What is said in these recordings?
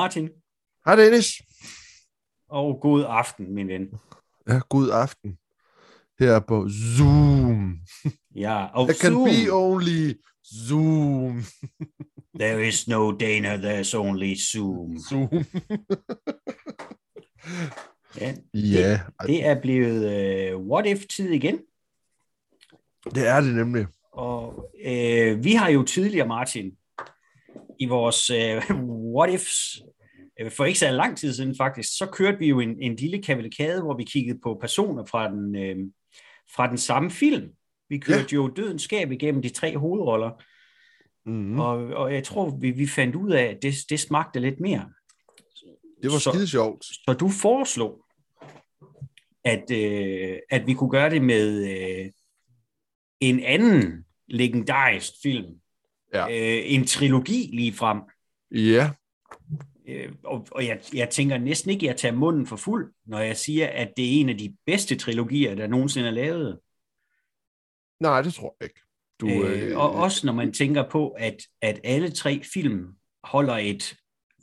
Martin. Hej Dennis. Og god aften, min ven. Ja, god aften. Her på Zoom. Ja, og There can Zoom. be only Zoom. There is no Dana, there's only Zoom. Zoom. Ja, ja, det er blevet uh, what if-tid igen. det er det nemlig. Og øh, vi har jo tidligere, Martin, i vores øh, what ifs, for ikke så lang tid siden faktisk, så kørte vi jo en, en lille kavalkade, hvor vi kiggede på personer fra den, øh, fra den samme film. Vi kørte ja. jo Dødens Skab igennem de tre hovedroller, Mm. og, og jeg tror, vi, vi fandt ud af, at det, det smagte lidt mere. Det var så- skide sjovt. Så du foreslog, at, øh, at vi kunne gøre det med øh, en anden legendarisk film. Ja. Øh, en trilogi lige frem. Ja, Øh, og og jeg, jeg tænker næsten ikke, at jeg tager munden for fuld, når jeg siger, at det er en af de bedste trilogier, der nogensinde er lavet. nej, det tror jeg ikke. Du, Øh, og også når man tænker på, at, at alle tre film holder et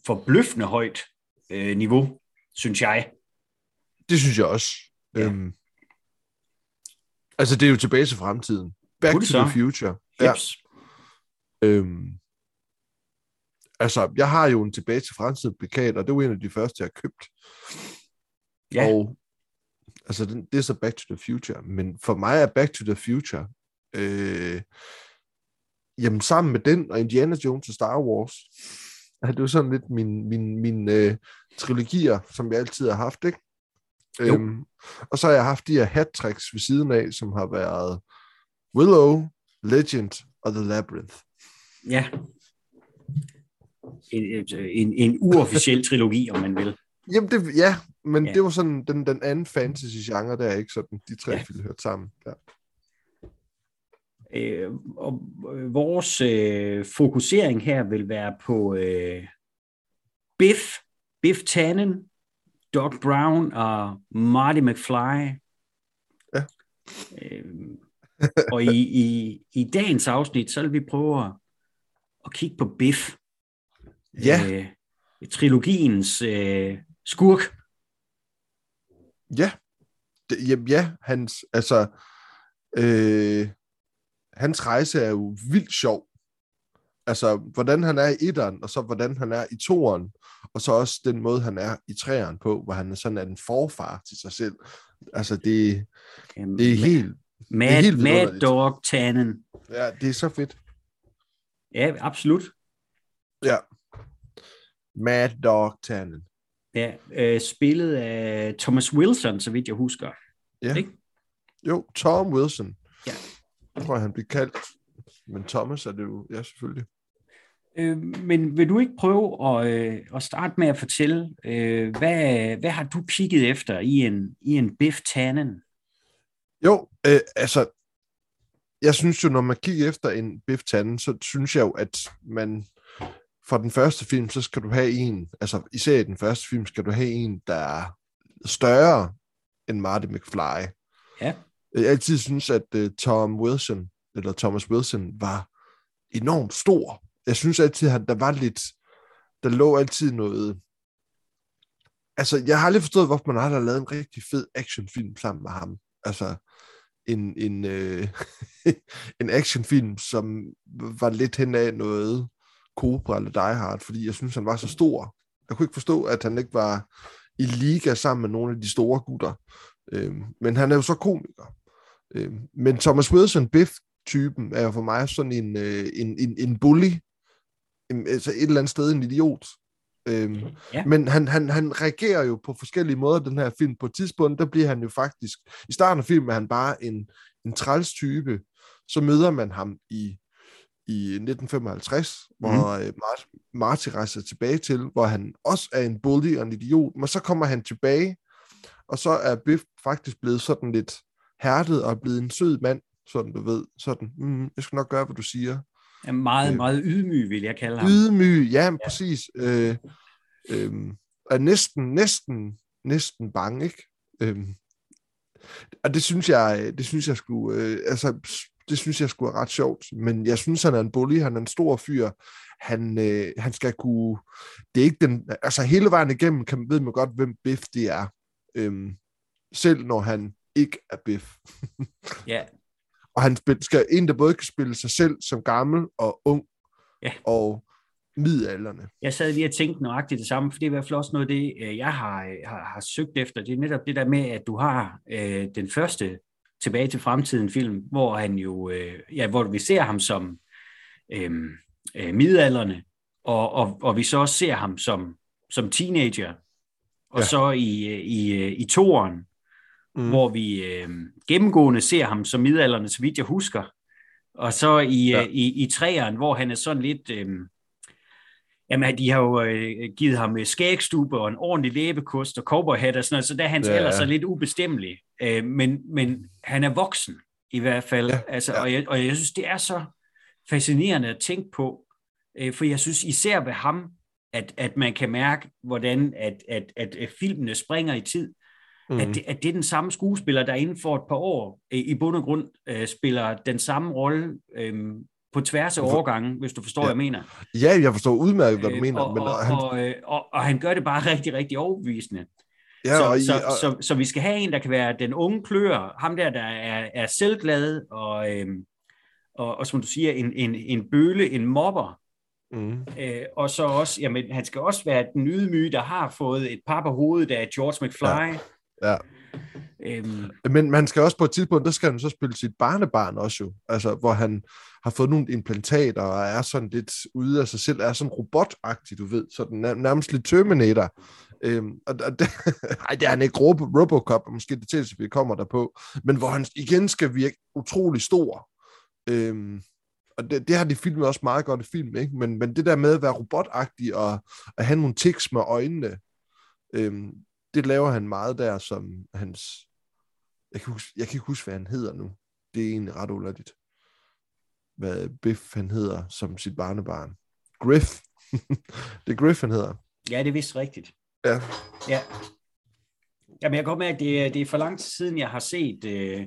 forbløffende højt øh, niveau, synes jeg. Det synes jeg også. Ja. Ja. Øhm, altså, det er jo tilbage til fremtiden. Back to the future. Ja. Jeps. Øhm, altså, jeg har jo en tilbage til fremtiden plakat, og det var en af de første, jeg har købt. Ja. Og altså, den, det er så Back to the Future. Men for mig er Back to the Future, øh, jamen sammen med den og Indiana Jones og Star Wars, er det jo sådan lidt min, min, min øh, trilogier, som jeg altid har haft, ikke? Jo. Øhm, og så har jeg haft de her hat ved siden af, som har været Willow, Legend og The Labyrinth. Ja. En, en, en uofficiel trilogi, om man vil. Jamen, det, ja, men Ja. det var sådan den, den anden fantasy-genre, der er ikke sådan, de tre Ja. ville høre sammen. Ja. Øh, og øh, vores øh, fokusering her vil være på øh, Biff, Biff Tannen, Doc Brown og Marty McFly. Ja. Øh, og i, i, i dagens afsnit, så vil vi prøve at, at kigge på Biff. Ja. Øh, trilogiens øh, skurk. Ja, det, jamen, ja, hans, altså, øh, hans rejse er jo vildt sjov. Altså, hvordan han er i etteren, og så hvordan han er i toeren, og så også den måde, han er i treeren på, hvor han er sådan er en forfar til sig selv. Altså, det, Øh, det er helt, Mad, det er helt Mad. Dog Tannen. ja, det er så fedt. Ja, absolut. Ja. Mad Dog Tannen. Ja, øh, spillet af Thomas Wilson, så vidt jeg husker. Ja. Ikke? Jo, Tom Wilson. Ja. Jeg tror, han bliver kaldt. Men Thomas er det jo, ja, selvfølgelig. Øh, men vil du ikke prøve at, øh, at starte med at fortælle, øh, hvad, hvad har du kigget efter i en, i en Biff Tannen? Jo, øh, altså, jeg synes jo, når man kigger efter en Biff Tannen, så synes jeg jo, at man fra den første film, så skal du have en, altså især i den første film, skal du have en, der er større end Marty McFly. Ja. Jeg altid synes, at uh, Tom Wilson, eller Thomas Wilson, var enormt stor. Jeg synes altid, at der var lidt, der lå altid noget, altså jeg har aldrig forstået, hvorfor man aldrig har lavet en rigtig fed actionfilm sammen med ham. Altså en, en, øh, en actionfilm, som var lidt hen af noget Cobra eller Die Hard, fordi jeg synes, han var så stor. Jeg kunne ikke forstå, at han ikke var i liga sammen med nogle af de store gutter. Øhm, men han er jo så komiker. Øhm, men Thomas Wilson, Biff-typen, er jo for mig sådan en, øh, en, en, en bully. En, altså et eller andet sted en idiot. Øhm, Ja. Men han, han, han reagerer jo på forskellige måder, den her film. På et tidspunkt, der bliver han jo faktisk... I starten af filmen er han bare en, en træls type. Så møder man ham i, i 1955, hvor mm. Marty, Marty rejser tilbage til, hvor han også er en bully og en idiot. Men så kommer han tilbage, og så er Biff faktisk blevet sådan lidt hærdet og blevet en sød mand, sådan du ved. Sådan, mm, jeg skal nok gøre, hvad du siger. Er meget, Øh. meget ydmyg, vil jeg kalde ham. Ydmyg, ja, ja. præcis. Øh, øh, er næsten, næsten, næsten bange, ikke? Øh, og det synes jeg, det synes jeg skulle, øh, altså, det synes jeg skulle være ret sjovt. Men jeg synes, han er en bully, han er en stor fyr. han, øh, han skal kunne... Det er ikke den... Altså hele vejen igennem kan, ved man godt, hvem Biff det er. Øhm, selv når han ikke er Biff. Ja, Og han spil, skal en, der både kan spille sig selv som gammel og ung Ja. og midalderne. jeg sad lige og tænkte nøjagtigt det samme, for det er i hvert fald også noget af det, øh, jeg har, har, har søgt efter. Det er netop det der med, at du har øh, den første tilbage til fremtiden film, hvor han jo, øh, ja, hvor vi ser ham som øh, øh, midalderne, og, og, og vi så også ser ham som, som teenager, og Ja. så i, øh, i, øh, i toeren, mm. hvor vi øh, gennemgående ser ham som midalderne, så vidt jeg husker. Og så i, Ja. ja. i, i træeren, hvor han er sådan lidt... Øh, jamen, de har jo øh, givet ham øh, skægstube og en ordentlig læbekost og cowboyhat og sådan noget, så der er hans ja. alder så lidt ubestemmelig. Øh, men, men han er voksen i hvert fald. Ja, altså, ja. Og, jeg, og jeg synes, det er så fascinerende at tænke på, øh, for jeg synes især ved ham, at, at man kan mærke, hvordan at, at, at, at filmene springer i tid. Mm. At, det, at det er den samme skuespiller, der inden for et par år øh, i bund og grund øh, spiller den samme rolle øh, på tværs af overgangen, hvis du forstår, Ja. hvad jeg mener. Ja, jeg forstår udmærket, hvad du Øh, mener. og, men og, han, og, øh, og, og han gør det bare rigtig, rigtig overbevisende. Ja, så, og, I- så, og, så, så vi skal have en, der kan være den unge klør, ham der, der er, er selvglad, og, øhm, og, og som du siger, en, en, en bøle, en mobber, mm, øh, og så også, jamen, han skal også være den ydmyge, der har fået et par på hovedet af George McFly. Ja. Øhm, Men man skal også på et tidspunkt, der skal han så spille sit barnebarn også jo, altså hvor han har fået nogle implantater og er sådan lidt ude af sig selv, er sådan robotagtig, du ved, sådan nær- nærmest lidt Terminator. Øhm, og, og det, ej, det er han ikke Robo, Robocop, og måske det til, vi kommer der på, men hvor han igen skal virke utrolig stor. Øhm, og det, det har de filmet også meget godt i film, ikke? Men, men det der med at være robotagtig og at have nogle tics med øjnene, øhm, det laver han meget der som hans jeg kan, huske, jeg kan ikke huske, hvad han hedder nu. Det er egentlig ret ulættigt. Hvad Biff han hedder som sit barnebarn. Griff. det er Griff, han hedder. ja, det er vist rigtigt. Ja. Ja. Jamen, jeg godt mærke, at det, er- det er for lang tid siden, jeg har set øh,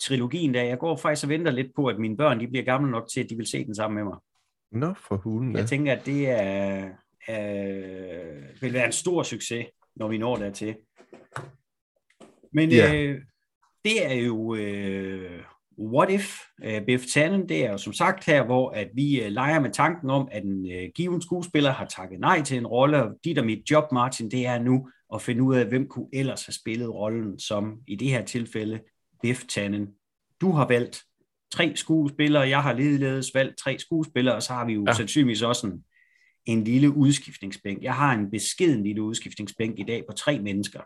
trilogien der. Jeg går faktisk og venter lidt på, at mine børn de bliver gamle nok til, at de vil se den sammen med mig. Nå, for hulen. Jeg tænker, at det er, er, vil være en stor succes, når vi når dertil. Men Ja. øh, det er jo øh, What If, øh, Biff Tannen, det er jo som sagt her, hvor at vi øh, leger med tanken om, at en øh, given skuespiller har takket nej til en rolle, og dit og mit job, Martin, det er nu at finde ud af, hvem kunne ellers have spillet rollen som, i det her tilfælde, Biff Tannen. Du har valgt tre skuespillere, jeg har ligeledes valgt tre skuespillere, og så har vi jo Ja. ja. sandsynligvis også en, en lille udskiftningsbænk. Jeg har en beskeden lille udskiftningsbænk i dag på tre mennesker.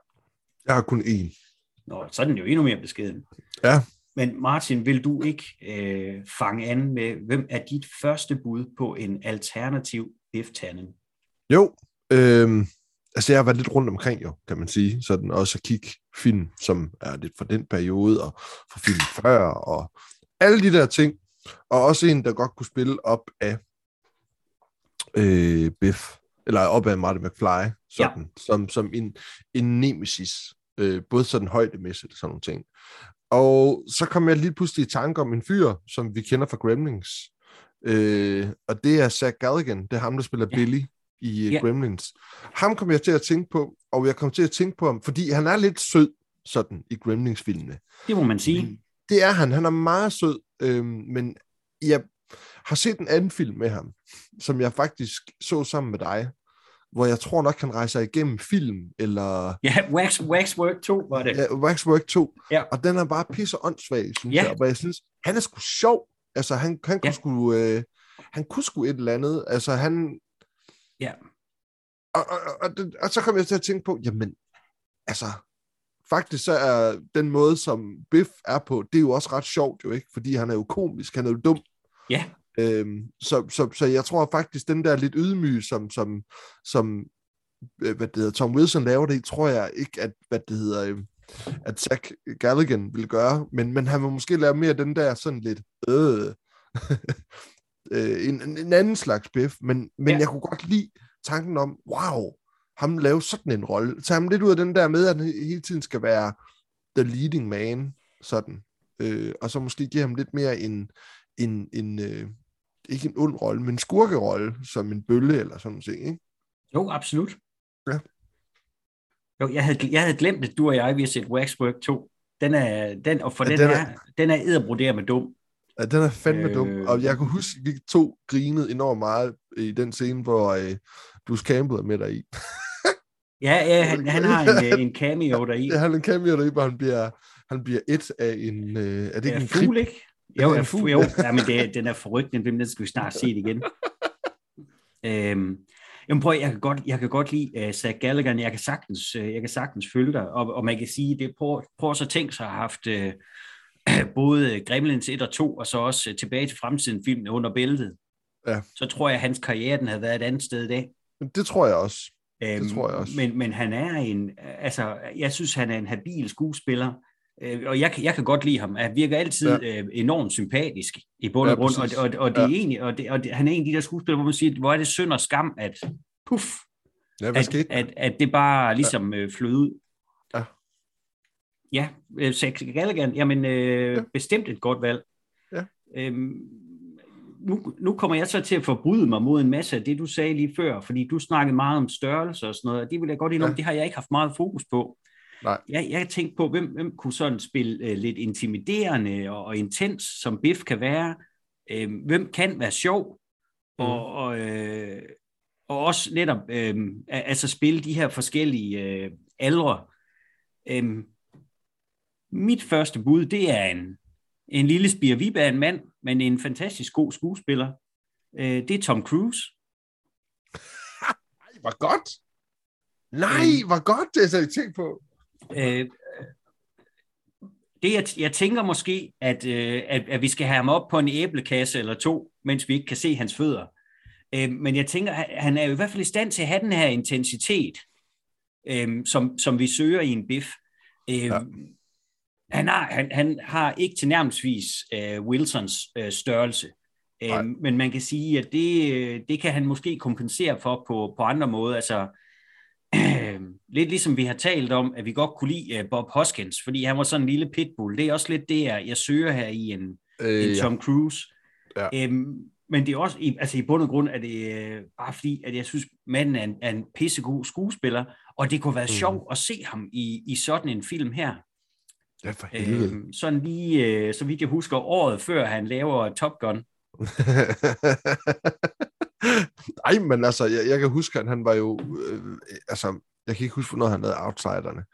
Jeg har kun én. Nå, så er den jo endnu mere beskeden. Ja. Men Martin, vil du ikke øh, fange an med, hvem er dit første bud på en alternativ biff-tannen? Jo, øhm, altså jeg har været lidt rundt omkring jo, kan man sige. Sådan også at kigge film, som er lidt fra den periode, og fra film før, og alle de der ting. Og også en, der godt kunne spille op af øh, Biff, eller op af Marty McFly, sådan, ja. som, som en, en nemesis, øh, både sådan højdemæssigt og sådan nogle ting. Og så kom jeg lige pludselig i tanke om en fyr, som vi kender fra Gremlings, øh, og det er Zach Galligan, det er ham, der spiller Ja. Billy i Ja. yeah. Gremlins. Ham kom jeg til at tænke på, og jeg kom til at tænke på ham, fordi han er lidt sød, sådan, i Gremlings-filmene. Det må man sige. Det er han. Han er meget sød, øhm, men jeg har set en anden film med ham, som jeg faktisk så sammen med dig, hvor jeg tror nok, han rejser igennem film, eller Ja, Wax, Waxwork 2 var det. ja, Waxwork 2, Ja. og den er bare pisse åndssvag, synes Ja. jeg, hvor jeg synes, han er sgu sjov, altså han, han kunne Ja. sgu, øh, han kunne sgu et eller andet, altså han, Ja. og, og, og, og, og så kom jeg til at tænke på, jamen, altså, faktisk så er den måde, som Biff er på, det er jo også ret sjovt jo, ikke? Fordi han er jo komisk, han er jo dum. Ja. Øhm, så, så, så jeg tror faktisk, den der lidt ydmyge, som, som, som øh, hvad det hedder, Tom Wilson laver det, tror jeg ikke, at, hvad det hedder, øh, at Zach Galligan vil gøre, men, men han vil måske lave mere den der sådan lidt, øh, øh, en, en- en anden slags Biff, men, men ja. jeg kunne godt lide tanken om, wow, ham lave sådan en rolle. Tag ham lidt ud af den der med, at han hele tiden skal være the leading man, sådan. Øh, og så måske give ham lidt mere en, en, en, øh, ikke en ond rolle, men en skurkerolle, som en bølle eller sådan noget, ikke? Jo, absolut. Ja. Jo, jeg havde, jeg havde glemt, at du og jeg, vi har set Waxwork 2. Den er, den, og for Ja, den, den den, er- er, den er edderbroderet med dum. Ja, den er fandme øh... dum. Og jeg kan huske, at vi to grinede enormt meget i den scene, hvor øh, Bruce Campbell er med dig i. Ja, ja han, han har en, en cameo deri. Ja, han er en cameo der i, hvor han bliver, han bliver et af en... Øh, er det ikke Ja, en fugl, ikke? Er Jo, det ja, fugl? jo. Ja, men det, den er forrygende, den skal vi snart se det igen. øhm, jamen prøv, jeg kan godt, jeg kan godt lide uh, Zach Gallagher, jeg kan sagtens, uh, jeg kan sagtens følge dig, og, og man kan sige, det prøv, prøv så at tænke sig at have haft uh, både Gremlins 1 og 2, og så også uh, tilbage til fremtiden filmen under bæltet. Ja. Så tror jeg, at hans karriere den havde været et andet sted i dag. Det tror jeg også. Øhm, tror jeg også. Men, men han er en, altså, jeg synes, han er en habil skuespiller, øh, og jeg, kan- jeg kan godt lide ham. Han virker altid Ja. ja. øh, enormt sympatisk i bund Ja, og grund, præcis. og, og, og, det er Ja. egentlig, og, det, og det, han er en af de der skuespillere, hvor man siger, hvor er det synd og skam, at puff, Ja, hvad at, skete at, at det bare ligesom øh, flød ud. Ja. Ja, øh, Zach Galligan, jamen øh, Ja. ja. bestemt et godt valg. Ja. Øhm, nu, nu kommer jeg så til at forbryde mig mod en masse af det, du sagde lige før, fordi du snakkede meget om størrelse og sådan noget, og det vil jeg godt indrømme, Ja. ja. det har jeg ikke haft meget fokus på. Nej. Jeg, jeg tænkte på, hvem, hvem kunne sådan spille øh, lidt intimiderende og, og intens, som Biff kan være. Øh, hvem kan være sjov, og, og, øh, og også netop øh, al- altså spille de her forskellige øh, aldre. Øh, mit første bud, det er en, en lille spirvib af en mand, men en fantastisk god skuespiller. Øh, det er Tom Cruise. Ej, hvor godt! Nej, hvor godt, det har jeg tænkt på. Øh, det jeg, jeg tænker måske, at, øh, at, at vi skal have ham op på en æblekasse eller to, mens vi ikke kan se hans fødder. Øh, men jeg tænker, han- er jo i hvert fald i stand til at have den her intensitet, øh, som, som vi søger i en biff. Øh, Ja. han, har, han, han har ikke tilnærmelsesvis øh, Wilsons øh, størrelse. Øh, men man kan sige, at det, øh, det kan han måske kompensere for på, på andre måder. Altså, lidt ligesom vi har talt om, at vi godt kunne lide uh, Bob Hoskins, fordi han var sådan en lille pitbull. Det er også lidt det, jeg, søger her i en, Øh, en ja. Tom Cruise. Ja. Øhm, men det er også, i, altså i bund og grund er det øh, bare fordi, at jeg synes, manden er en, er en pissegod skuespiller, og det kunne være mm. sjovt at se ham i, i sådan en film her. Ja, for helvede. Øhm, sådan lige, øh, så vidt jeg husker, året før han laver Top Gun. Ej, men altså, jeg, jeg kan huske, at han var jo... Øh, altså, jeg kan ikke huske, hvornår han lavede Outsiderne.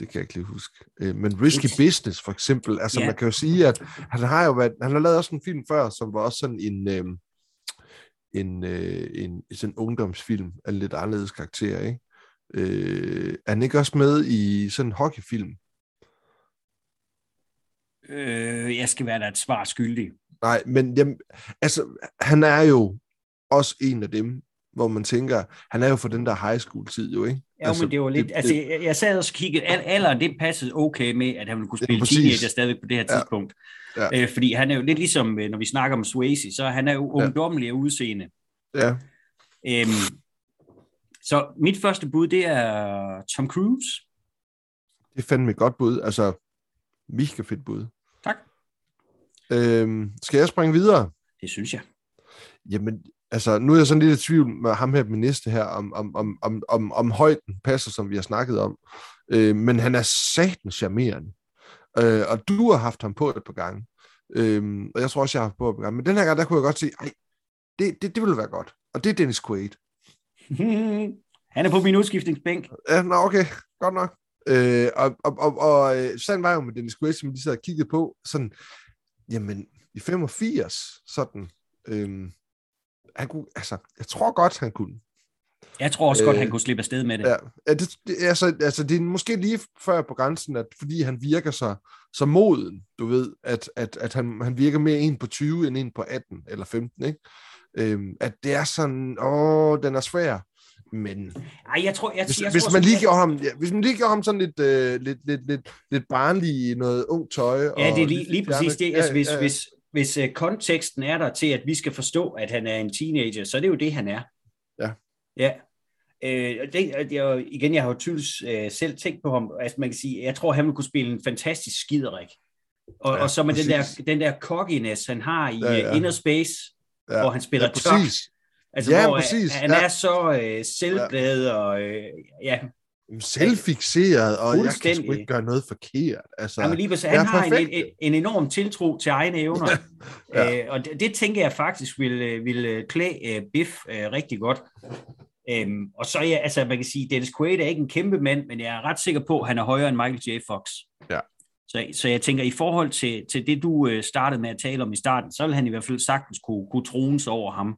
Det kan jeg ikke lige huske. Øh, men Risky It's- Business, for eksempel. Altså, Ja. man kan jo sige, at han har jo været... Han har lavet også en film før, som var også sådan en... Øh, en, øh, en sådan en ungdomsfilm af lidt anderledes karakter, ikke? Øh, er han ikke også med i sådan en hockeyfilm? Øh, jeg skal være der et svar skyldig. Nej, men jamen, altså, han er jo også en af dem, hvor man tænker, han er jo for den der high school tid jo, ikke? Ja, altså, men det var lidt, det, altså, jeg, jeg sad og kiggede, al, alderen, det passede okay med, at han ville kunne Ja, spille præcis. teenager stadig på det her Ja. tidspunkt. Ja. Øh, fordi han er jo lidt ligesom, øh, når vi snakker om Swayze, så han er jo Ja. ungdommelig af udseende. Ja, Øhm, så mit første bud, det er Tom Cruise. det fandme et godt bud. Altså, mega fedt bud. Tak. Øhm, skal jeg springe videre? Det synes jeg. Jamen, altså, nu er jeg sådan lidt i tvivl med ham her, min næste her, om, om, om, om, om, om højden passer, som vi har snakket om. Øh, men han er satans charmerende. Øh, og du har haft ham på et par gange. Øh, og jeg tror også, jeg har haft på et par gange. Men den her gang, der kunne jeg godt se, ej, det, det, det ville være godt. Og det er Dennis Quaid. han er på min udskiftningsbænk. Ja, nå, okay, godt nok. Øh, og og, og, og øh, sådan var jo med Dennis Quaid, som de sad og kiggede på, sådan, jamen, i 85, sådan, øhm, han kunne, altså, jeg tror godt, han kunne. Jeg tror også godt, Øh, han kunne slippe afsted med det. Ja, ja det, det, altså, altså, det er måske lige før på grænsen, at fordi han virker så, så moden, du ved, at, at, at han, han virker mere en på 20 end en på 18 eller 15, ikke? Øhm, at det er sådan, åh, den er svær. Men Ej, jeg tror, jeg, hvis, jeg hvis, tror, man lige gjorde ham, ja, hvis man lige gjorde ham sådan lidt, øh, lidt, lidt, lidt, lidt barnlig noget ung tøj. Ja, og det er lige, lige præcis det. Altså, hvis, ja, ja. hvis, hvis uh, konteksten er der til, at vi skal forstå, at han er en teenager, så er det jo det, han er. Ja. Ja. Øh, det, jeg, igen, jeg har jo tydeligt øh, selv tænkt på ham. Altså, man kan sige, jeg tror, han ville kunne spille en fantastisk skiderik. Og, Ja, og så med den der, præcis. den der cockiness, han har i Ja, ja, ja. Inner Space, ja. hvor han spiller ja, tørt. Altså, ja, hvor præcis. han ja. er så øh, selvglad ja. og øh, ja, selvfixeret, og jeg kan sgu ikke gøre noget forkert. Altså, ja, men lige præcis, han har en, en, en enorm tiltro til egne evner, ja. øh, og det, det tænker jeg faktisk vil, øh, vil øh, klæde uh, Biff uh, rigtig godt. Um, og så ja, altså man kan sige, Dennis Quaid er ikke en kæmpe mand, men jeg er ret sikker på, at han er højere end Michael J. Fox. Ja. Så, så jeg tænker, i forhold til, til det, du uh, startede med at tale om i starten, så vil han i hvert fald sagtens kunne, kunne trones over ham.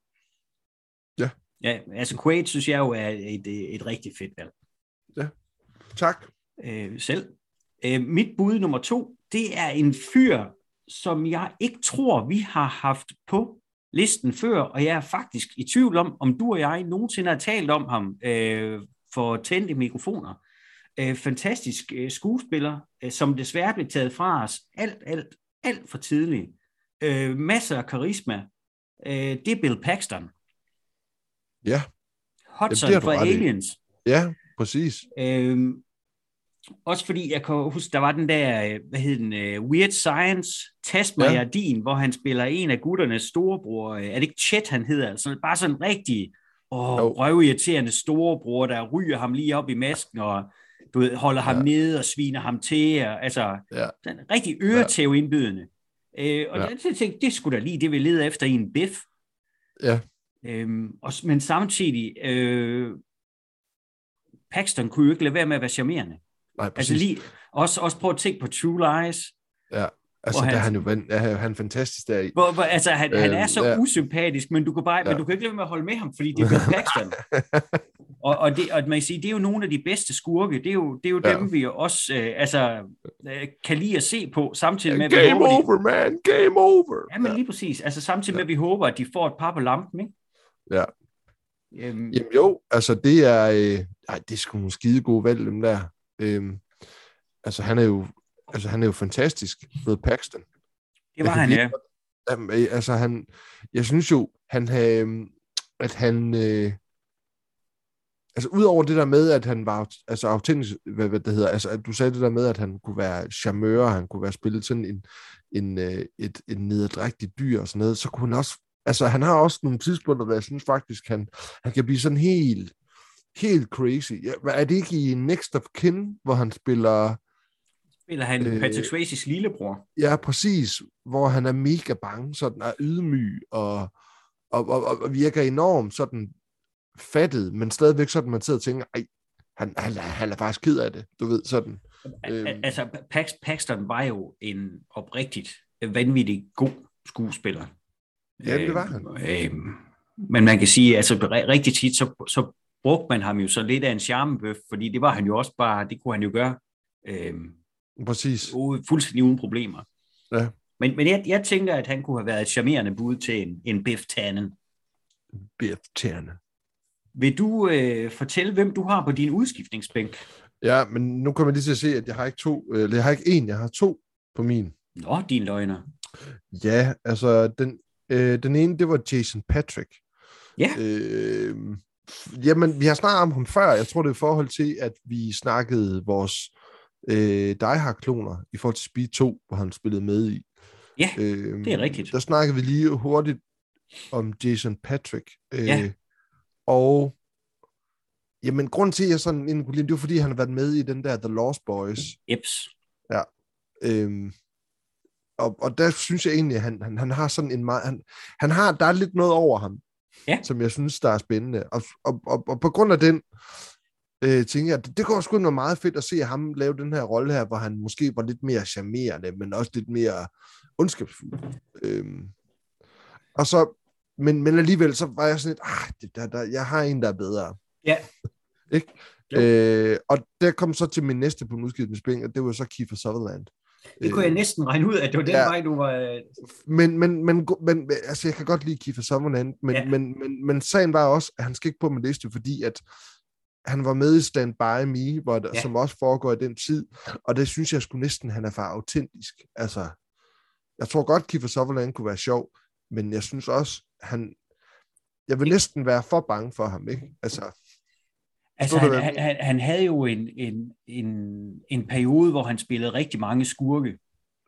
Ja. Ja, altså Quaid synes jeg jo er et, et, et rigtig fedt valg. Ja, tak. Øh, selv. Øh, mit bud nummer to, det er en fyr, som jeg ikke tror, vi har haft på listen før, og jeg er faktisk i tvivl om, om du og jeg nogensinde har talt om ham øh, for tændte mikrofoner. Øh, fantastisk øh, skuespiller, øh, som desværre blev taget fra os alt, alt, alt for tidligt. Øh, masser af karisma. Øh, det er Bill Paxton. Ja. Hudson fra Aliens. Ja, præcis. Øhm, også fordi jeg kan huske, der var den der, hvad hed den, uh, Weird Science, Tast mig ja. din, hvor han spiller en af gutternes storebror. Er det ikke Chet, han hedder? Altså, bare sådan en rigtig åh, oh. røvirriterende storebror, der ryger ham lige op i masken, og du ved, holder ham ja. nede og sviner ham til. Og, altså, ja. den er rigtig øretæv indbydende. Øh, og ja. det, jeg tænkte, det skulle da lige det, vi leder efter i en biff. Ja. Øhm, og, men samtidig, øh, Paxton kunne jo ikke lade være med at være charmerende. Nej, præcis. Altså lige, også, også prøv at tænke på True Lies. Ja, altså der han, er han jo han er fantastisk der i. Hvor, hvor, altså han, øh, han er så ja. usympatisk, men du kan bare, ja. men du kan ikke lade være med at holde med ham, fordi det er Paxton. og, og, det, og man kan sige, det er jo nogle af de bedste skurke, det er jo, det er jo ja. dem, vi også øh, altså, øh, kan lide at se på, samtidig med, at Game vi over, de, man, game over! Ja, men lige præcis, altså samtidig med, at vi håber, at de får et par på lampen, ikke? Ja. Øhm, Jamen jo, altså det er, øh, ej, det er sgu nogle skide gode valg, dem der. Øhm, altså han er jo, altså han er jo fantastisk, med Paxton. Det var han, ja. Jamen, altså han, jeg synes jo, han havde, at han, øh, altså udover det der med, at han var altså autentisk, hvad, hvad det hedder, altså at du sagde det der med, at han kunne være charmeur, han kunne være spillet sådan en, en, øh, et, en nederdrægtig dyr og sådan noget, så kunne han også altså han har også nogle tidspunkter, hvor jeg synes faktisk, han, han kan blive sådan helt, helt crazy. Ja, er det ikke i Next of Kin, hvor han spiller... Spiller han øh, Patrick Swayze's lillebror? Ja, præcis. Hvor han er mega bange, sådan er ydmyg, og, og, og, og virker enormt sådan fattet, men stadigvæk sådan, man sidder og tænker, ej, han, han, han er faktisk ked af det, du ved, sådan. Øhm. Altså, Pax, Paxton var jo en oprigtigt vanvittig god skuespiller. Ja, det var han. Øh, øh, men man kan sige, altså rigtig tit, så, så brugte man ham jo så lidt af en charmebøf, fordi det var han jo også bare, det kunne han jo gøre. Øh, Præcis. Fuldstændig uden problemer. Ja. Men, men jeg, jeg tænker, at han kunne have været et charmerende bud til en, en Biff Tannen. Biff Tannen. Vil du øh, fortælle, hvem du har på din udskiftningsbænk? Ja, men nu kommer jeg lige til at se, at jeg har ikke to, eller jeg har ikke en, jeg har to på min. Nå, din løgner. Ja, altså den Øh, den ene, det var Jason Patrick. Ja. Øh, jamen, vi har snakket om ham før. Jeg tror, det er i forhold til, at vi snakkede vores øh, Die Hard-kloner i forhold til Speed 2, hvor han spillede med i. Ja, øh, det er rigtigt. Der snakkede vi lige hurtigt om Jason Patrick. Øh, ja. Og jamen, grund til, at jeg sådan en det var, fordi han har været med i den der The Lost Boys. Eps. Ja. Øh, og, og der synes jeg egentlig, at han, han, han har sådan en meget... Han, han har, der er lidt noget over ham, ja. som jeg synes, der er spændende. Og, og, og, og på grund af den, øh, tænker jeg, det, det kunne også være meget fedt at se ham lave den her rolle her, hvor han måske var lidt mere charmerende, men også lidt mere ondskabsfuld. Øhm, og så, men, men alligevel, så var jeg sådan lidt, ah, det, der, der, jeg har en, der er bedre. Ja. Ikke? Øh, og der kom så til min næste på udskiftningsspil, og det var så Kiefer Sutherland. Det kunne jeg øh, næsten regne ud, at det var den ja. vej, du var... Øh, men, men, men, men altså, jeg kan godt lide Kiefer Sutherland, men, ja. men, men, men sagen var også, at han skal ikke på min liste, fordi at han var med i Stand By Me, hvor der, ja. som også foregår i den tid, og det synes jeg skulle næsten, han er for autentisk. Altså, jeg tror godt, Kiefer Sutherland kunne være sjov, men jeg synes også, han, jeg vil næsten være for bange for ham, ikke? Altså, Altså, han, han, han, han havde jo en, en, en, en periode, hvor han spillede rigtig mange skurke.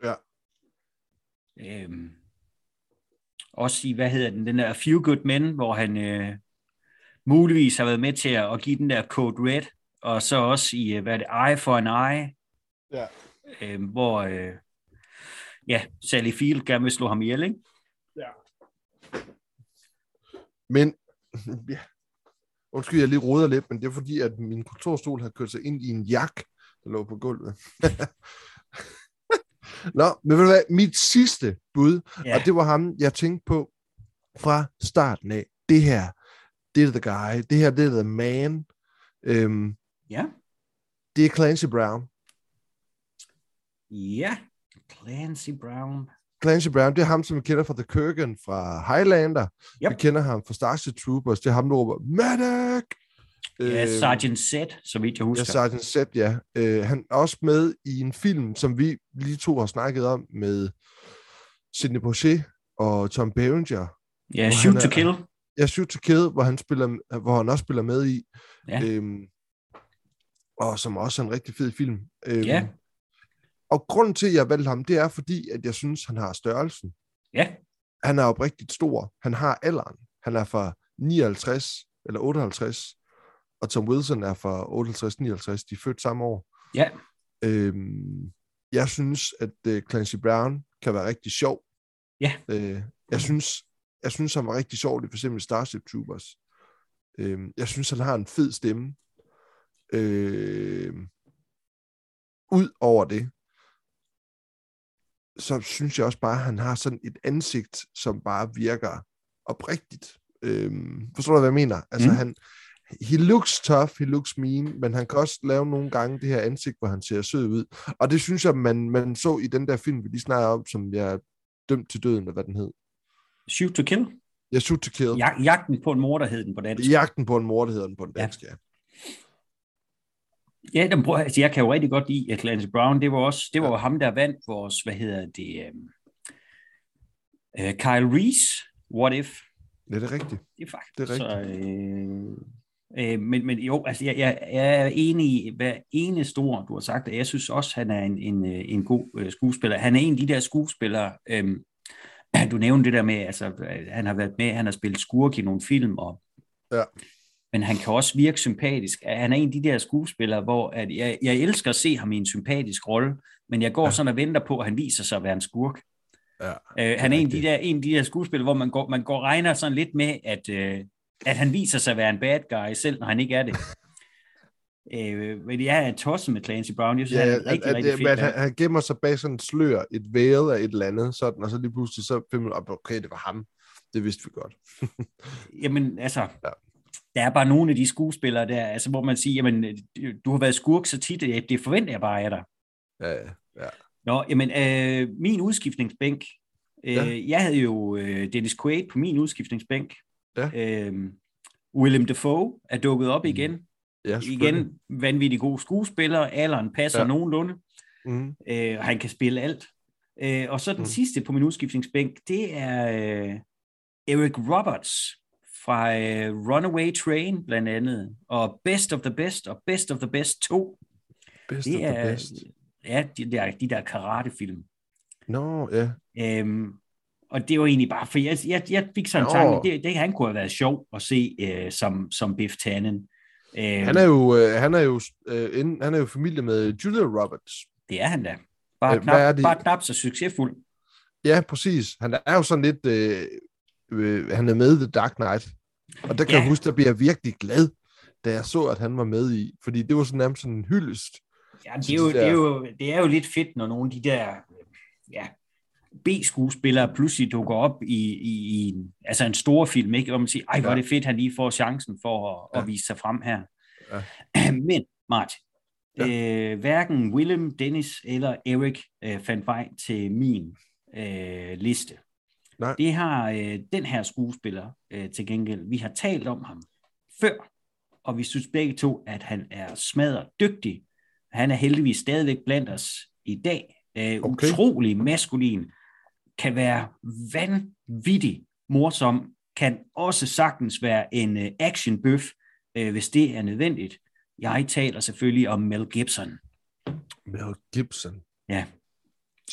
Ja. Øhm, også i, hvad hedder den, den der Few Good Men, hvor han øh, muligvis har været med til at, at give den der Code Red, og så også i, øh, hvad er det, Eye for an Eye, Ja. øh, hvor øh, ja, Sally Field gerne vil slå ham ihjel, ikke? Men, ja. Undskyld, jeg lige roder lidt, men det er fordi, at min kontorstol har kørt sig ind i en jak, der lå på gulvet. Nå, men ved du hvad, mit sidste bud, Ja. og det var ham, jeg tænkte på fra starten af. Det her, det er the guy. Det her, det er the man. Øhm, Ja. det er Clancy Brown. Ja. Clancy Brown. Clancy Brown, det er ham, som vi kender fra The Kurgan fra Highlander. Yep. Vi kender ham fra Starship Troopers. Det er ham, der råber, Medic! Ja, Øhm, Sergeant Z, så vidt jeg Ja, husker. Sergeant Zed, ja. Øh, han er også med i en film, som vi lige to har snakket om med Sidney Poitier og Tom Berenger. ja, Shoot han to er- Kill. Ja, Shoot to Kill, hvor han, spiller, hvor han også spiller med i. Ja. Øhm, og som også er en rigtig fed film. Øhm, Ja. Og grunden til, at jeg valgte ham, det er fordi, at jeg synes, han har størrelsen. Ja. Han er oprigtigt stor. Han har alderen. Han er fra 59 eller 58, og Tom Wilson er fra 58-59. De er født samme år. Ja. Øhm, jeg synes, at uh, Clancy Brown kan være rigtig sjov. Ja. Øh, jeg, synes, jeg synes, han var rigtig sjov i for eksempel Starship Troopers. Øhm, jeg synes, han har en fed stemme. Øhm, ud over det, så synes jeg også bare, at han har sådan et ansigt, som bare virker oprigtigt. Øhm, forstår du, hvad jeg mener? Altså, Mm. han, he looks tough, he looks mean, men han kan også lave nogle gange det her ansigt, hvor han ser sød ud. Og det synes jeg, man, man så i den der film, vi lige snakker om, som jeg dømt til døden, eller hvad den hed. Shoot to Kill. Jeg shoot to kill. Jag- jagten på en morder hed den på dansk. Jagten på en mor, det hedder den på den Ja. dansk, ja. Ja, prøv, altså, jeg kan jo rigtig godt lide at Clancy Brown. Det var også det var jo ham, der vandt vores, hvad hedder det, um, uh, Kyle Reese, What If. Ja, det er rigtigt. Det er faktisk. Det er Så, øh, øh, men, men jo, altså, jeg, jeg, jeg er enig i hver eneste ord, du har sagt, og jeg synes også, han er en, en, øh, en god øh, skuespiller. Han er en af de der skuespillere, øh, du nævnte det der med, altså, øh, han har været med, han har spillet skurk i nogle film, og Ja. Men han kan også virke sympatisk. Han er en af de der skuespillere, hvor at jeg, jeg elsker at se ham i en sympatisk rolle, men jeg går ja. Sådan og venter på, at han viser sig at være en skurk. Ja, Øh, han er en af, de der, en af de der skuespillere, hvor man går, man går regner sådan lidt med, at, øh, at han viser sig at være en bad guy, selv når han ikke er det. øh, men jeg er tosset med Clancy Brown. Jeg synes, Ja, han er rigtig, at, rigtig at, fedt. at han, han gemmer sig bag sådan en slør, et væde af et eller andet, sådan, og så lige pludselig så finder man, op, okay, det var ham. Det vidste vi godt. Jamen, altså, ja. Der er bare nogle af de skuespillere der, altså, hvor man siger, jamen, øh, du har været skurk så tit, det forventer jeg bare af dig. Ja, ja. Nå, jamen, øh, min udskiftningsbænk, øh, ja. Jeg havde jo øh, Dennis Quaid på min udskiftningsbænk. Ja. Øh, Willem Dafoe er dukket op Mm. igen. ja. Igen, vanvittig god skuespiller. Alderen passer ja. Nogenlunde. Mm. Øh, han kan spille alt. Øh, og så den. Mm. sidste på min udskiftningsbænk, det er øh, Eric Roberts fra øh, Runaway Train blandt andet, og Best of the Best og Best of the Best 2. Best Det of the er, best. ja, de der, de der karatefilm. Nå, ja. Øhm, og det var egentlig bare, for jeg, jeg, jeg fik sådan en tanke, det, det han kunne have været sjov at se øh, som, som Biff Tannen. Øhm, Han er jo, øh, han er jo, øh, inden, han er jo familie med Julia Roberts. Det er han da. Bare, Øh, knap, er bare knap så succesfuld. Ja, præcis. Han er jo sådan lidt, øh, øh, han er med i The Dark Knight. Og der kan ja. jeg huske, der bliver jeg virkelig glad, da jeg så, at han var med i. Fordi det var sådan nærmest sådan en hyldest. Ja, det, er jo, de det, er jo, det er jo lidt fedt, når nogle af de der ja, B-skuespillere pludselig dukker op i, i, i en, altså en stor film, ikke? hvor man siger, ej, hvor er det fedt, han lige får chancen for at. Ja. at vise sig frem her. Ja. Men, Martin, ja. øh, hverken Willem, Dennis eller Erik øh, fandt vej til min øh, liste. Nej. Det har øh, den her skuespiller øh, til gengæld. Vi har talt om ham før, og vi synes begge to, at han er smadret dygtig. Han er heldigvis stadigvæk blandt os i dag. Øh, Okay. Utrolig maskulin. Kan være vanvittig morsom. Kan også sagtens være en øh, actionbøf, øh, hvis det er nødvendigt. Jeg taler selvfølgelig om Mel Gibson. Mel Gibson. Ja.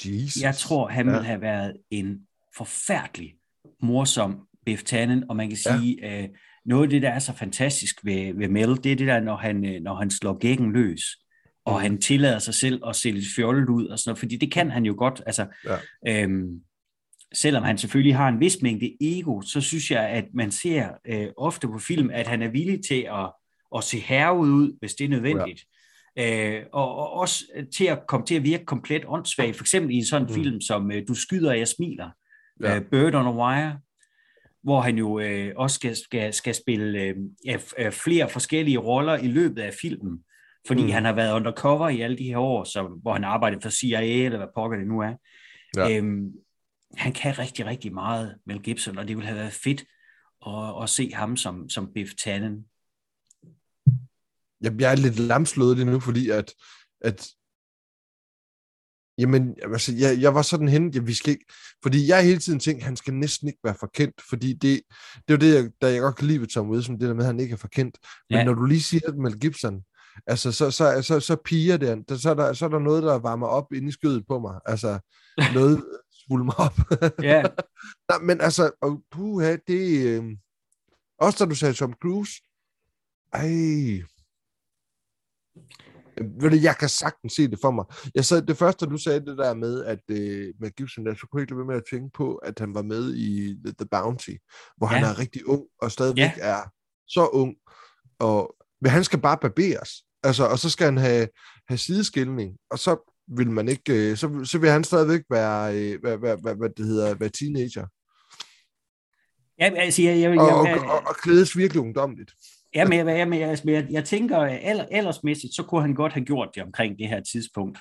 Jesus. Jeg tror, han Ja. ville have været en forfærdelig morsom Biff Tannen, og man kan sige, ja. øh, noget af det, der er så fantastisk ved, ved Mel, det er det der, når han, øh, når han slår gækken løs, og mm. han tillader sig selv at se lidt fjollet ud, og sådan noget, fordi det kan han jo godt. Altså, ja. øhm, selvom han selvfølgelig har en vis mængde ego, så synes jeg, at man ser øh, ofte på film, at han er villig til at, at se herreud ud, hvis det er nødvendigt. Ja. Øh, og, og også til at komme til at virke komplet åndssvag, for eksempel i en sådan mm. film som øh, Du skyder, og jeg smiler, ja. øh, Bird on a Wire, hvor han jo øh, også skal, skal, skal spille øh, ja, flere forskellige roller i løbet af filmen, fordi mm. han har været undercover i alle de her år, så, hvor han arbejder for CIA, eller hvad pokker det nu er. Ja. Øhm, han kan rigtig, rigtig meget, Mel Gibson, og det ville have været fedt at, at se ham som, som Biff Tannen. Jeg, jeg er lidt lamslået lige nu, fordi at, at Jamen, altså, jeg, jeg var sådan hen, ja, vi skal ikke, fordi jeg hele tiden tænkte, han skal næsten ikke være forkendt, fordi det, det er jo det, jeg, der jeg godt kan lide ved Tom Wilson, det der med, at han ikke er forkendt. Men ja. når du lige siger det Mel Gibson, altså, så, så, så, så piger det, så er, der, så er der noget, der varmer op inde i skødet på mig. Altså, noget svulmer op. Ja. Nej, men altså, og, puha, det... Øh, også da du sagde Tom Cruise, ej, ved du, jeg kan sagtens se det for mig. Jeg sad, det første, du sagde det der med, at øh, med Gibson, der, så kunne jeg ikke lade med at tænke på, at han var med i The, The Bounty, hvor ja. han er rigtig ung, og stadigvæk ja. er så ung, og, men han skal bare barberes. Altså, og så skal han have, have sideskilning, og så vil man ikke, øh, så, så vil han stadigvæk være, øh, hvad, hvad, hvad, hvad det hedder, være teenager. Ja, altså, jeg, jeg, jeg, og, og, og, og klædes virkelig ungdomligt. Ja, men, jeg, men jeg, jeg, jeg tænker, at ellersmæssigt, så kunne han godt have gjort det omkring det her tidspunkt.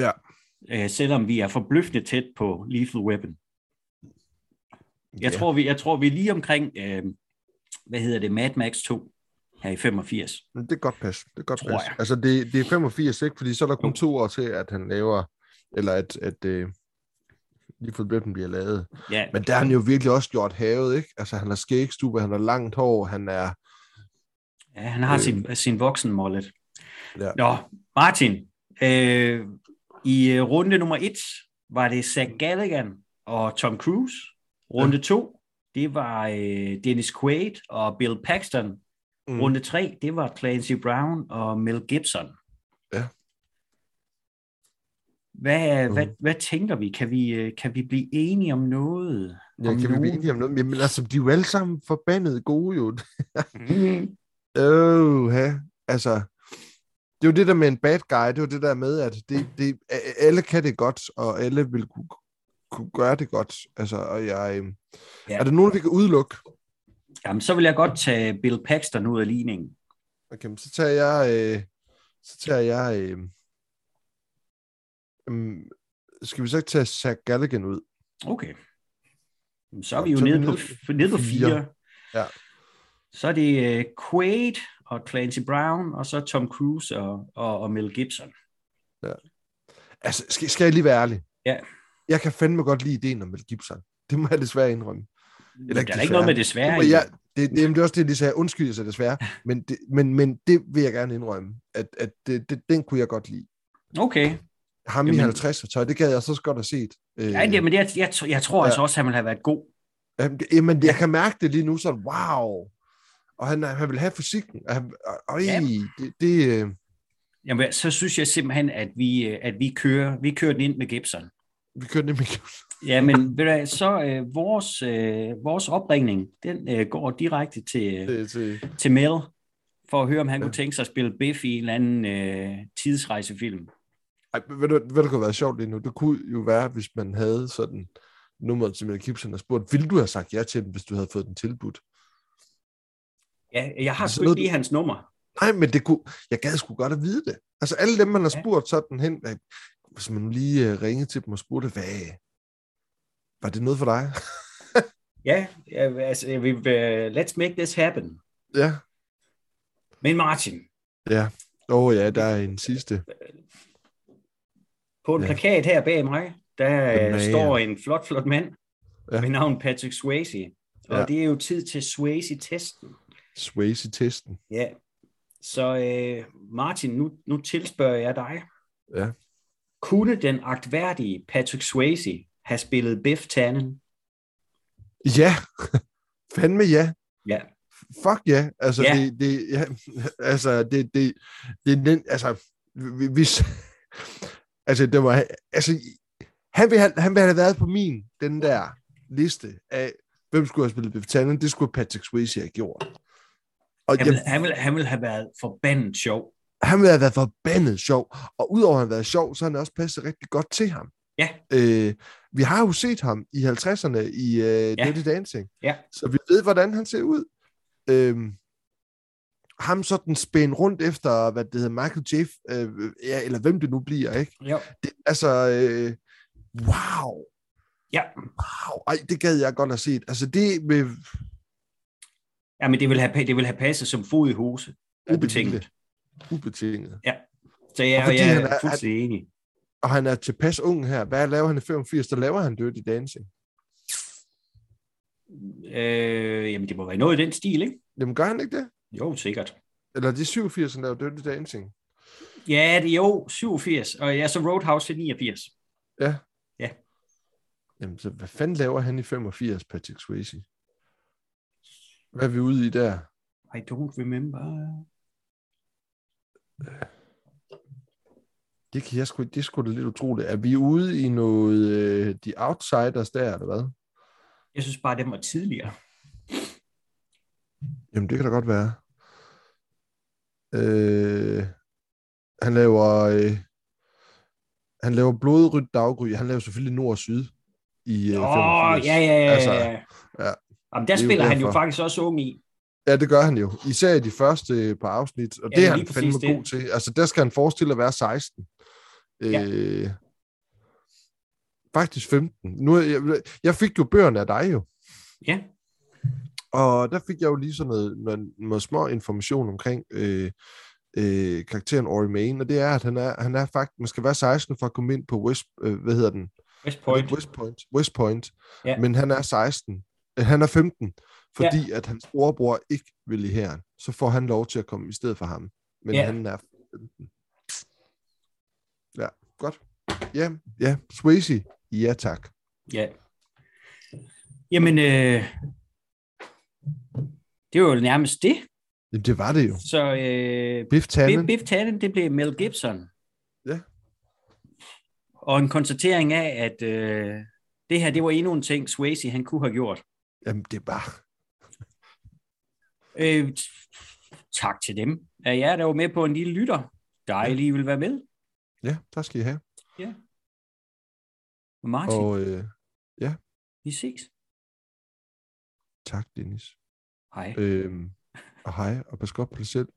Ja. Øh, selvom vi er forbløffende tæt på Lethal Weapon. Jeg, ja. tror, vi, jeg tror, vi er lige omkring, øh, hvad hedder det, Mad Max 2 her i 85. Det er godt pas. Det er godt pas. Altså, det, det er 85, ikke? Fordi så er der kun to år til, at han laver, eller at, at øh, Lethal Weapon bliver lavet. Ja. Men der har han jo virkelig også gjort havet, ikke? Altså, han har skægstube, han har langt hår, han er Ja, han har øh. sin, sin voksenmålet. Ja. Nå, Martin, øh, i øh, runde nummer et var det Zach Galligan og Tom Cruise. Runde ja. to, det var øh, Dennis Quaid og Bill Paxton. Mm. Runde tre, det var Clancy Brown og Mel Gibson. Ja. Hvad, mm. hvad, hvad tænker vi? Kan vi, øh, kan vi blive enige om noget? Ja, om kan nogen? vi blive enige om noget? Jamen altså, de er jo alle sammen forbandet gode jo. mm. Øh, ja. altså, det er jo det der med en bad guy, det er jo det der med, at det, det, alle kan det godt, og alle vil kunne, kunne gøre det godt. Altså, og jeg, øhm, ja. er der nogen, vi kan udelukke? Jamen, så vil jeg godt tage Bill Paxton ud af ligningen. Okay, så tager jeg, øh, så tager jeg, øh, øh, skal vi så ikke tage Zach Galligan ud? Okay. Så er vi jo nede, på, nede på fire. fire. Ja. Så er det uh, Quaid og Clancy Brown, og så Tom Cruise og, og, og Mel Gibson. Ja. Altså, skal, skal jeg lige være ærlig? Ja. Jeg kan fandme godt lide ideen om Mel Gibson. Det må jeg desværre indrømme. Eller ikke der er desværre. ikke noget med desværre. Det, jeg, det, det, det, er også det, de sagde. Undskyld, så desværre. Men det, men, men det vil jeg gerne indrømme, at, at det, det, den kunne jeg godt lide. Okay. Ham jamen, i 50 tøj, det gad jeg så godt have set. Ja, øh, men jeg, jeg, jeg tror ja. altså også, at han ville have været god. Jamen, jeg kan mærke det lige nu, så wow og han, han vil have fysikken. Og han, øj, ja. det, det, øh... Jamen, så synes jeg simpelthen, at vi, øh, at vi kører, vi kører den ind med Gibson. Vi kører den ind med Gibson. ja, men ved du, så øh, vores, øh, vores opringning, den øh, går direkte til, det, til... til Mel, for at høre, om han ja. kunne tænke sig at spille Biff i en eller anden øh, tidsrejsefilm. Ej, ved du, hvad der kunne være sjovt lige nu? Det kunne jo være, hvis man havde sådan nummeret til Mel Gibson og spurgt, ville du have sagt ja til den, hvis du havde fået den tilbudt? Ja, jeg har altså sgu ikke lige hans nummer. Nej, men det kunne, jeg gad sgu godt at vide det. Altså alle dem, man har spurgt sådan hen, hvis man lige uh, ringede til dem og spurgte, hvad, var det noget for dig? ja, altså, we, uh, let's make this happen. Ja. Men Martin. Ja, åh oh, ja, der er en sidste. På en ja. plakat her bag mig, der uh, står en flot, flot mand ja. med navn Patrick Swayze. Og ja. det er jo tid til Swayze-testen. Swayze-testen. Ja, så øh, Martin, nu, nu tilspørger jeg dig. Ja. Kunne den agtværdige Patrick Swayze have spillet Biff Tannen? Ja, fandme ja. Ja. Fuck ja. Altså, Ja. det, det, ja, altså, det, det, det, den, altså, vi- hvis, altså, det var, altså, han ville, have, han ville have været på min, den der liste af, hvem skulle have spillet Biff Tannen, det skulle Patrick Swayze have gjort. Og Han, jeg, vil, han, vil, han vil have været forbandet sjov. han ville have været forbandet sjov, og udover at han har været sjov, så har han også passet rigtig godt til ham. Ja. Øh, vi har jo set ham i 50'erne i øh, Ja. Dirty Dancing, Ja. så vi ved, hvordan han ser ud. Øh, ham sådan spændt rundt efter, hvad det hedder, Michael J. Øh, ja, eller hvem det nu bliver, ikke? Jo. Det, altså, øh, wow. Ja. Wow. Ej, det gad jeg godt have set. Altså, det med... Ja, men det vil have, det vil have passet som fod i hose. Ja, Ubetinget. Ubetinget. Så jeg, Og jeg er er- fuldstændig enig. Og han er tilpas ung her. Hvad laver han i 85? Der laver han Dirty Dancing. Øh, jamen, det må være noget i den stil, ikke? Jamen, gør han ikke det? Jo, sikkert. Eller er det 87, han laver Dirty Dancing? Ja, det er jo 87, og ja, så Roadhouse til 89. Ja. Ja. Jamen, så hvad fanden laver han i 85, Patrick Swayze? Hvad er vi ude i der? I don't remember. Det, kan jeg sgu, det er sgu da lidt utroligt. Er vi ude i noget øh, The Outsiders der, eller hvad? Jeg synes bare, det var tidligere. Jamen, det kan da godt være. Øh, han laver... Øh, han laver blodrødt daggry. Han laver selvfølgelig nord og syd i øh, Åh, 85. ja, ja, ja. Altså, ja. Ja. Jamen, der er spiller han jo faktisk også ung i. Ja, det gør han jo. Især i de første par afsnit. Og Ja, det er han fandme det. god til. Altså, der skal han forestille at være 16. Ja. Øh, faktisk 15. Nu, jeg, jeg fik jo bøgerne af dig jo. Ja, Og der fik jeg jo lige sådan noget, noget, noget små information omkring øh, øh, karakteren Ori Main, og det er, at han er, han er faktisk, man skal være 16 for at komme ind på West, øh, hvad hedder den? West Point. West Point. West Point. Ja. Men han er 16. Øh, Han er 15, fordi ja. at hans storebror ikke vil i hæren. Så får han lov til at komme i stedet for ham. Men Ja. han er 15. Ja, godt. Ja, ja. Swayze. Ja, tak. Ja. Jamen, øh, det var jo nærmest det. Jamen, det var det jo. Så øh, Biff Tannen. Biff, Biff Tannen, det blev Mel Gibson. Ja. Og en konstatering af, at øh, det her, det var endnu en ting, Swayze han kunne have gjort. Jamen, det er bare... Øh, tak til dem. Er jer, der var med på en lille lytter, dejlig vil være med. Ja, tak skal I have. Martin, og... Og øh, vi ses. tak, Dennis. Hej. Øhm, og hej, og pas godt på dig selv.